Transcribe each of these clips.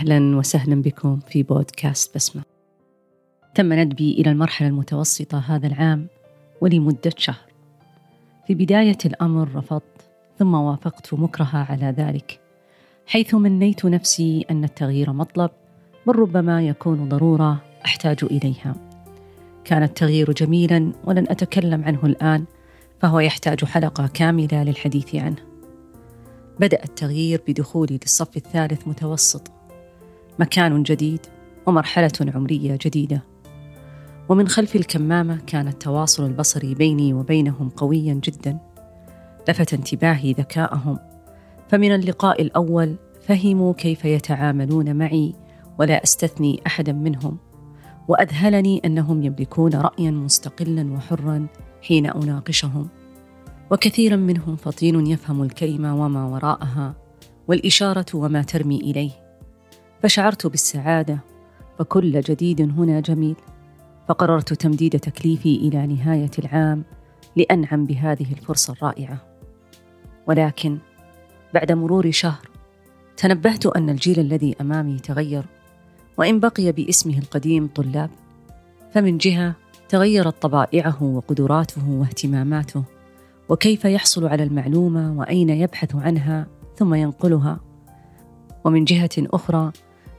أهلا وسهلا بكم في بودكاست بسمة. تم ندبي إلى المرحلة المتوسطة هذا العام ولمدة شهر. في بداية الأمر رفضت ثم وافقت مكرهة على ذلك حيث منيت نفسي أن التغيير مطلب بل ربما يكون ضرورة أحتاج إليها. كان التغيير جميلا ولن أتكلم عنه الآن فهو يحتاج حلقة كاملة للحديث عنه. بدأ التغيير بدخولي للصف الثالث متوسط. مكان جديد ومرحلة عمرية جديدة. ومن خلف الكمامة كان التواصل البصري بيني وبينهم قويا جدا. لفت انتباهي ذكاءهم فمن اللقاء الأول فهموا كيف يتعاملون معي ولا أستثني أحدا منهم وأذهلني أنهم يملكون رأيا مستقلا وحرا حين أناقشهم. وكثيرا منهم فطين يفهم الكلمة وما وراءها والإشارة وما ترمي إليه. فشعرت بالسعادة فكل جديد هنا جميل فقررت تمديد تكليفي إلى نهاية العام لأنعم بهذه الفرصة الرائعة. ولكن بعد مرور شهر تنبهت أن الجيل الذي أمامي تغير وإن بقي باسمه القديم طلاب فمن جهة تغيرت طبائعه وقدراته واهتماماته وكيف يحصل على المعلومة وأين يبحث عنها ثم ينقلها. ومن جهة أخرى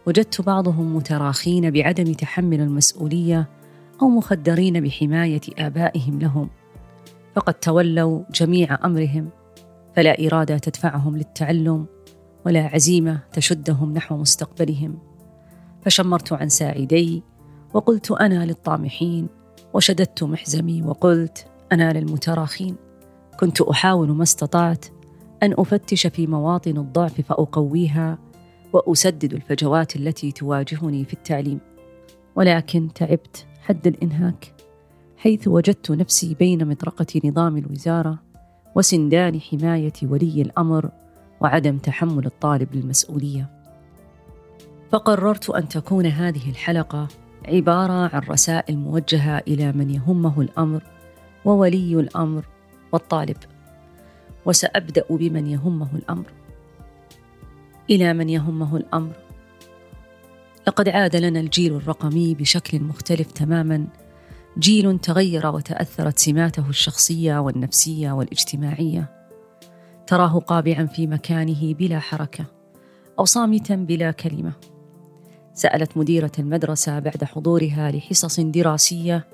وجدت بعضهم متراخين بعدم تحمل المسؤولية أو مخدرين بحماية آبائهم لهم. فقد تولوا جميع أمرهم فلا إرادة تدفعهم للتعلم ولا عزيمة تشدهم نحو مستقبلهم. فشمرت عن ساعدي وقلت أنا للطامحين وشددت محزمي وقلت أنا للمتراخين. كنت أحاول ما استطعت أن أفتش في مواطن الضعف فأقويها وأسدد الفجوات التي تواجهني في التعليم. ولكن تعبت حد الإنهاك حيث وجدت نفسي بين مطرقة نظام الوزارة وسندان حماية ولي الأمر وعدم تحمل الطالب للمسؤولية. فقررت أن تكون هذه الحلقة عبارة عن رسائل موجهة إلى من يهمه الأمر وولي الأمر والطالب. وسأبدأ بمن يهمه الأمر. إلى من يهمه الأمر. لقد عاد لنا الجيل الرقمي بشكل مختلف تماما. جيل تغير وتأثرت سماته الشخصية والنفسية والاجتماعية. تراه قابعا في مكانه بلا حركة أو صامتا بلا كلمة. سألت مديرة المدرسة بعد حضورها لحصص دراسية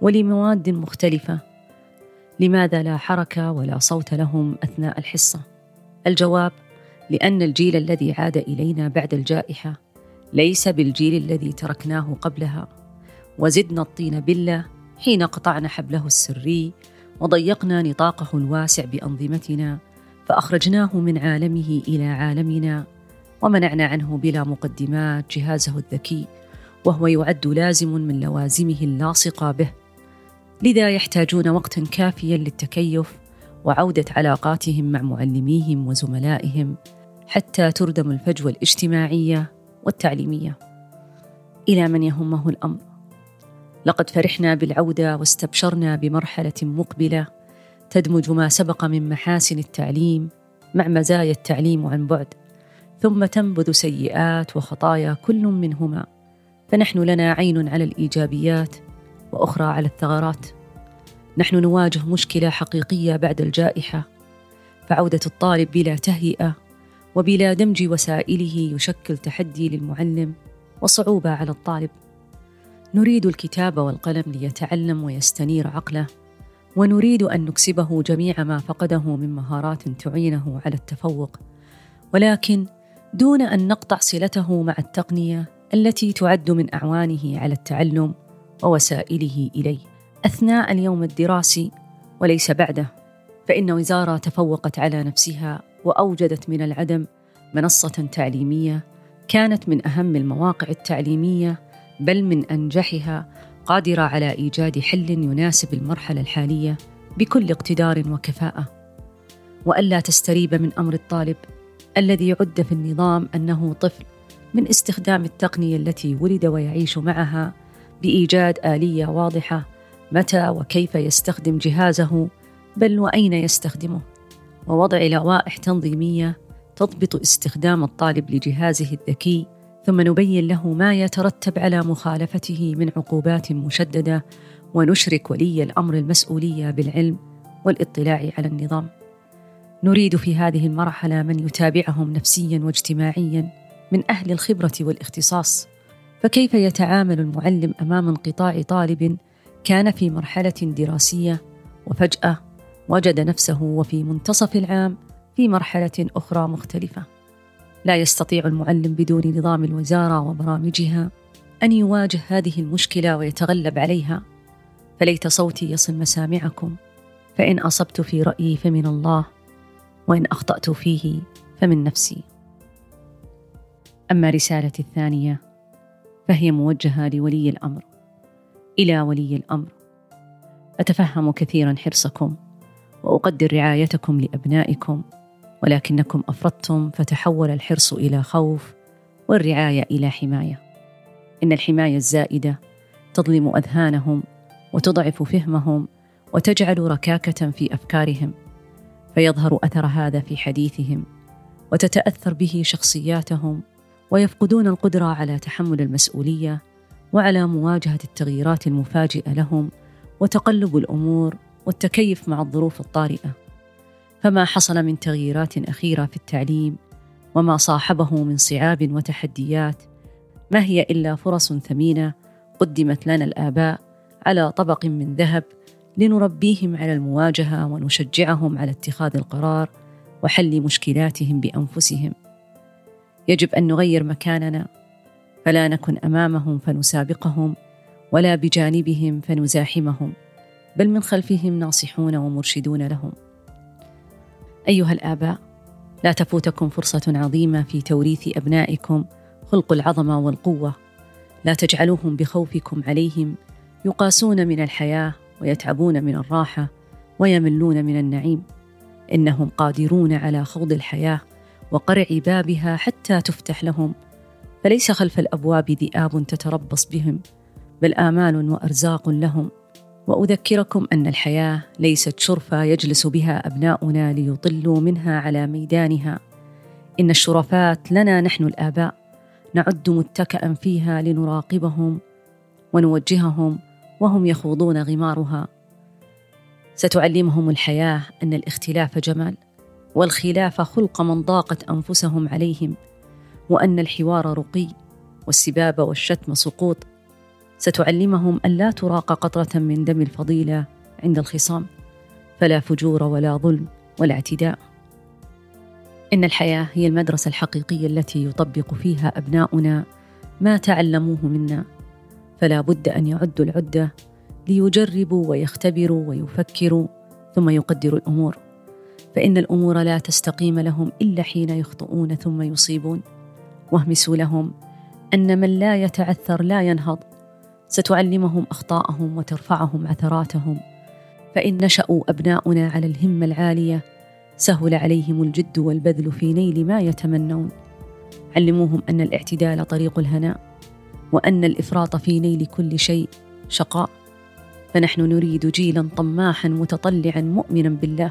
ولمواد مختلفة. لماذا لا حركة ولا صوت لهم أثناء الحصة؟ الجواب لأن الجيل الذي عاد إلينا بعد الجائحة ليس بالجيل الذي تركناه قبلها. وزدنا الطين بله حين قطعنا حبله السري وضيقنا نطاقه الواسع بأنظمتنا فأخرجناه من عالمه إلى عالمنا ومنعنا عنه بلا مقدمات جهازه الذكي وهو يعد لازم من لوازمه اللاصقة به. لذا يحتاجون وقتا كافيا للتكيف وعودة علاقاتهم مع معلميهم وزملائهم حتى تردم الفجوة الاجتماعية والتعليمية. إلى من يهمه الأمر. لقد فرحنا بالعودة واستبشرنا بمرحلة مقبلة تدمج ما سبق من محاسن التعليم مع مزايا التعليم عن بعد ثم تنبذ سيئات وخطايا كل منهما. فنحن لنا عين على الإيجابيات وأخرى على الثغرات. نحن نواجه مشكلة حقيقية بعد الجائحة فعودة الطالب بلا تهيئة وبلا دمج وسائله يشكل تحدي للمعلم وصعوبة على الطالب. نريد الكتاب والقلم ليتعلم ويستنير عقله ونريد أن نكسبه جميع ما فقده من مهارات تعينه على التفوق. ولكن دون أن نقطع صلته مع التقنية التي تعد من أعوانه على التعلم ووسائله إليه. أثناء اليوم الدراسي وليس بعده فإن وزارة تفوقت على نفسها وأوجدت من العدم منصة تعليمية كانت من أهم المواقع التعليمية بل من أنجحها قادرة على إيجاد حل يناسب المرحلة الحالية بكل اقتدار وكفاءة. وألا تستريب من أمر الطالب الذي يعد في النظام أنه طفل من استخدام التقنية التي ولد ويعيش معها بإيجاد آلية واضحة متى وكيف يستخدم جهازه بل وأين يستخدمه. ووضع لوائح تنظيمية تضبط استخدام الطالب لجهازه الذكي ثم نبين له ما يترتب على مخالفته من عقوبات مشددة ونشرك ولي الأمر المسؤولية بالعلم والاطلاع على النظام. نريد في هذه المرحلة من يتابعهم نفسيا واجتماعيا من أهل الخبرة والاختصاص فكيف يتعامل المعلم أمام انقطاع طالب كان في مرحلة دراسية وفجأة وجد نفسه وفي منتصف العام في مرحلة أخرى مختلفة. لا يستطيع المعلم بدون نظام الوزارة وبرامجها أن يواجه هذه المشكلة ويتغلب عليها. فليت صوتي يصل مسامعكم فإن أصبت في رأيي فمن الله وإن أخطأت فيه فمن نفسي. أما رسالتي الثانية فهي موجهة لولي الأمر. إلى ولي الأمر. أتفهم كثيرا حرصكم. وأقدر رعايتكم لأبنائكم ولكنكم افرطتم فتحول الحرص إلى خوف والرعاية إلى حماية. إن الحماية الزائدة تظلم أذهانهم وتضعف فهمهم وتجعل ركاكة في أفكارهم فيظهر أثر هذا في حديثهم وتتأثر به شخصياتهم ويفقدون القدرة على تحمل المسؤولية وعلى مواجهة التغييرات المفاجئة لهم وتقلب الأمور والتكيف مع الظروف الطارئة. فما حصل من تغييرات أخيرة في التعليم وما صاحبه من صعاب وتحديات ما هي إلا فرص ثمينة قدمت لنا الآباء على طبق من ذهب لنربيهم على المواجهة ونشجعهم على اتخاذ القرار وحل مشكلاتهم بأنفسهم. يجب أن نغير مكاننا فلا نكن أمامهم فنسابقهم ولا بجانبهم فنزاحمهم. بل من خلفهم ناصحون ومرشدون لهم. أيها الآباء لا تفوتكم فرصة عظيمة في توريث أبنائكم خلق العظمه والقوة. لا تجعلوهم بخوفكم عليهم. يقاسون من الحياة ويتعبون من الراحة ويملون من النعيم. إنهم قادرون على خوض الحياة وقرع بابها حتى تفتح لهم. فليس خلف الأبواب ذئاب تتربص بهم بل آمال وأرزاق لهم. وأذكركم أن الحياة ليست شرفة يجلس بها أبناؤنا ليطلوا منها على ميدانها. إن الشرفات لنا نحن الآباء. نعد متكئا فيها لنراقبهم ونوجههم وهم يخوضون غمارها. ستعلمهم الحياة أن الاختلاف جمال والخلاف خلق من ضاقت أنفسهم عليهم وأن الحوار رقي والسباب والشتم سقوط ستعلمهم أن لا تراق قطرة من دم الفضيلة عند الخصام فلا فجور ولا ظلم ولا اعتداء. إن الحياة هي المدرسة الحقيقية التي يطبق فيها أبناؤنا. ما تعلموه منا. فلا بد أن يعدوا العده ليجربوا ويختبروا ويفكروا ثم يقدروا الأمور. فإن الأمور لا تستقيم لهم إلا حين يخطئون ثم يصيبون. واهمسوا لهم أن من لا يتعثر لا ينهض. ستعلمهم أخطاءهم وترفعهم عثراتهم. فإن نشأوا أبناؤنا على الهمة العالية سهل عليهم الجد والبذل في نيل ما يتمنون. علموهم أن الاعتدال طريق الهناء وأن الإفراط في نيل كل شيء شقاء. فنحن نريد جيلا طماحا متطلعا مؤمنا بالله.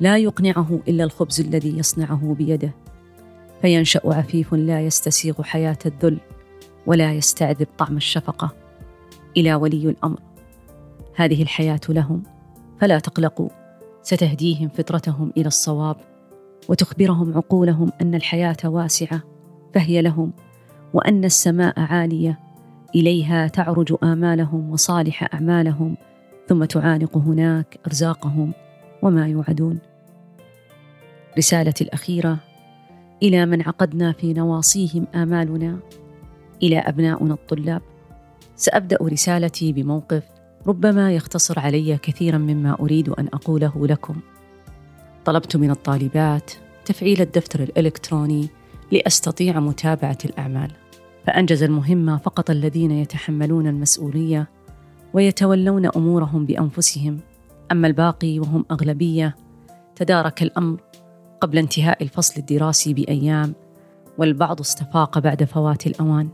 لا يقنعه إلا الخبز الذي يصنعه بيده. فينشأ عفيف لا يستسيغ حياة الذل ولا يستعذب طعم الشفقة. إلى ولي الأمر. هذه الحياة لهم فلا تقلقوا. ستهديهم فطرتهم إلى الصواب وتخبرهم عقولهم أن الحياة واسعة فهي لهم وأن السماء عالية. إليها تعرج آمالهم وصالح أعمالهم ثم تعانق هناك أرزاقهم وما يوعدون. رسالتي الأخيرة إلى من عقدنا في نواصيهم آمالنا إلى أبناؤنا الطلاب. سأبدأ رسالتي بموقف ربما يختصر علي كثيرا مما أريد أن أقوله لكم. طلبت من الطالبات تفعيل الدفتر الإلكتروني لأستطيع متابعة الأعمال فأنجز المهمه فقط الذين يتحملون المسؤولية ويتولون أمورهم بأنفسهم. أما الباقي وهم أغلبية تدارك الأمر قبل انتهاء الفصل الدراسي بأيام والبعض استفاق بعد فوات الأوان.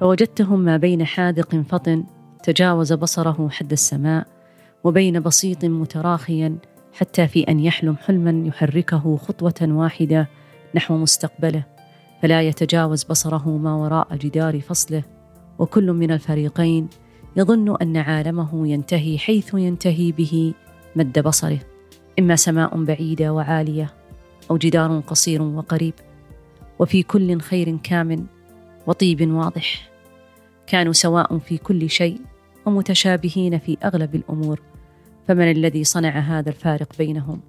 فوجدتهم ما بين حاذق فطن تجاوز بصره حد السماء وبين بسيط متراخيا حتى في أن يحلم حلما يحركه خطوة واحدة نحو مستقبله فلا يتجاوز بصره ما وراء جدار فصله. وكل من الفريقين يظن أن عالمه ينتهي حيث ينتهي به مد بصره إما سماء بعيدة وعالية أو جدار قصير وقريب. وفي كل خير كامن وطيب واضح. كانوا سواء في كل شيء ومتشابهين في أغلب الأمور فمن الذي صنع هذا الفارق بينهم؟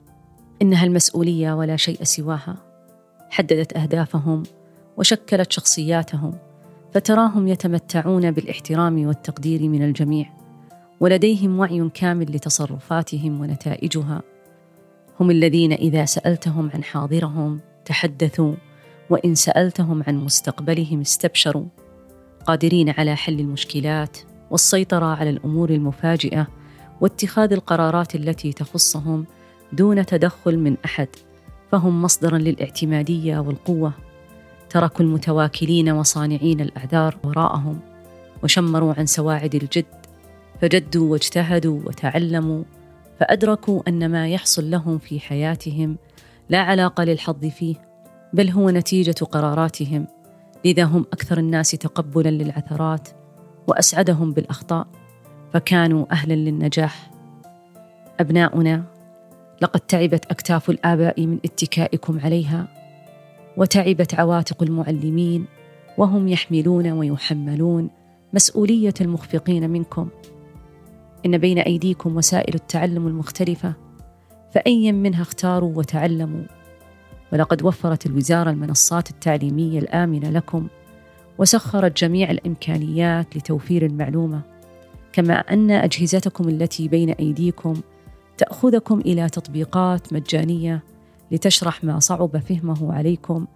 إنها المسؤولية ولا شيء سواها. حددت أهدافهم وشكلت شخصياتهم فتراهم يتمتعون بالإحترام والتقدير من الجميع ولديهم وعي كامل لتصرفاتهم ونتائجها. هم الذين إذا سألتهم عن حاضرهم تحدثوا. وإن سألتهم عن مستقبلهم استبشروا قادرين على حل المشكلات والسيطرة على الأمور المفاجئة واتخاذ القرارات التي تخصهم دون تدخل من أحد فهم مصدرا للاعتمادية والقوة. تركوا المتواكلين وصانعين الأعذار وراءهم وشمروا عن سواعد الجد فجدوا واجتهدوا وتعلموا فأدركوا أن ما يحصل لهم في حياتهم لا علاقة للحظ فيه. بل هو نتيجة قراراتهم لذا هم أكثر الناس تقبلا للعثرات وأسعدهم بالأخطاء فكانوا أهلا للنجاح. أبناؤنا لقد تعبت أكتاف الآباء من اتكائكم عليها وتعبت عواتق المعلمين وهم يحملون ويحملون مسؤولية المخفقين منكم. إن بين أيديكم وسائل التعلم المختلفة فايا منها اختاروا وتعلموا. ولقد وفرت الوزارة المنصات التعليمية الآمنة لكم وسخرت جميع الإمكانيات لتوفير المعلومة. كما أن أجهزتكم التي بين أيديكم تأخذكم إلى تطبيقات مجانية لتشرح ما صعب فهمه عليكم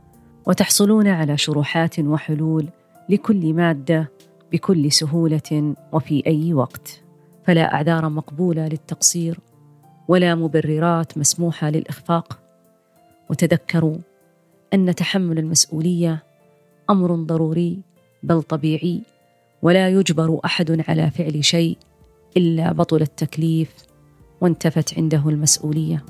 وتحصلون على شروحات وحلول لكل مادة بكل سهولة وفي أي وقت. فلا أعذار مقبولة للتقصير ولا مبررات مسموحة للإخفاق. وتذكروا أن تحمل المسؤولية أمر ضروري بل طبيعي ولا يجبر أحد على فعل شيء إلا بطل التكليف وانتفت عنده المسؤولية.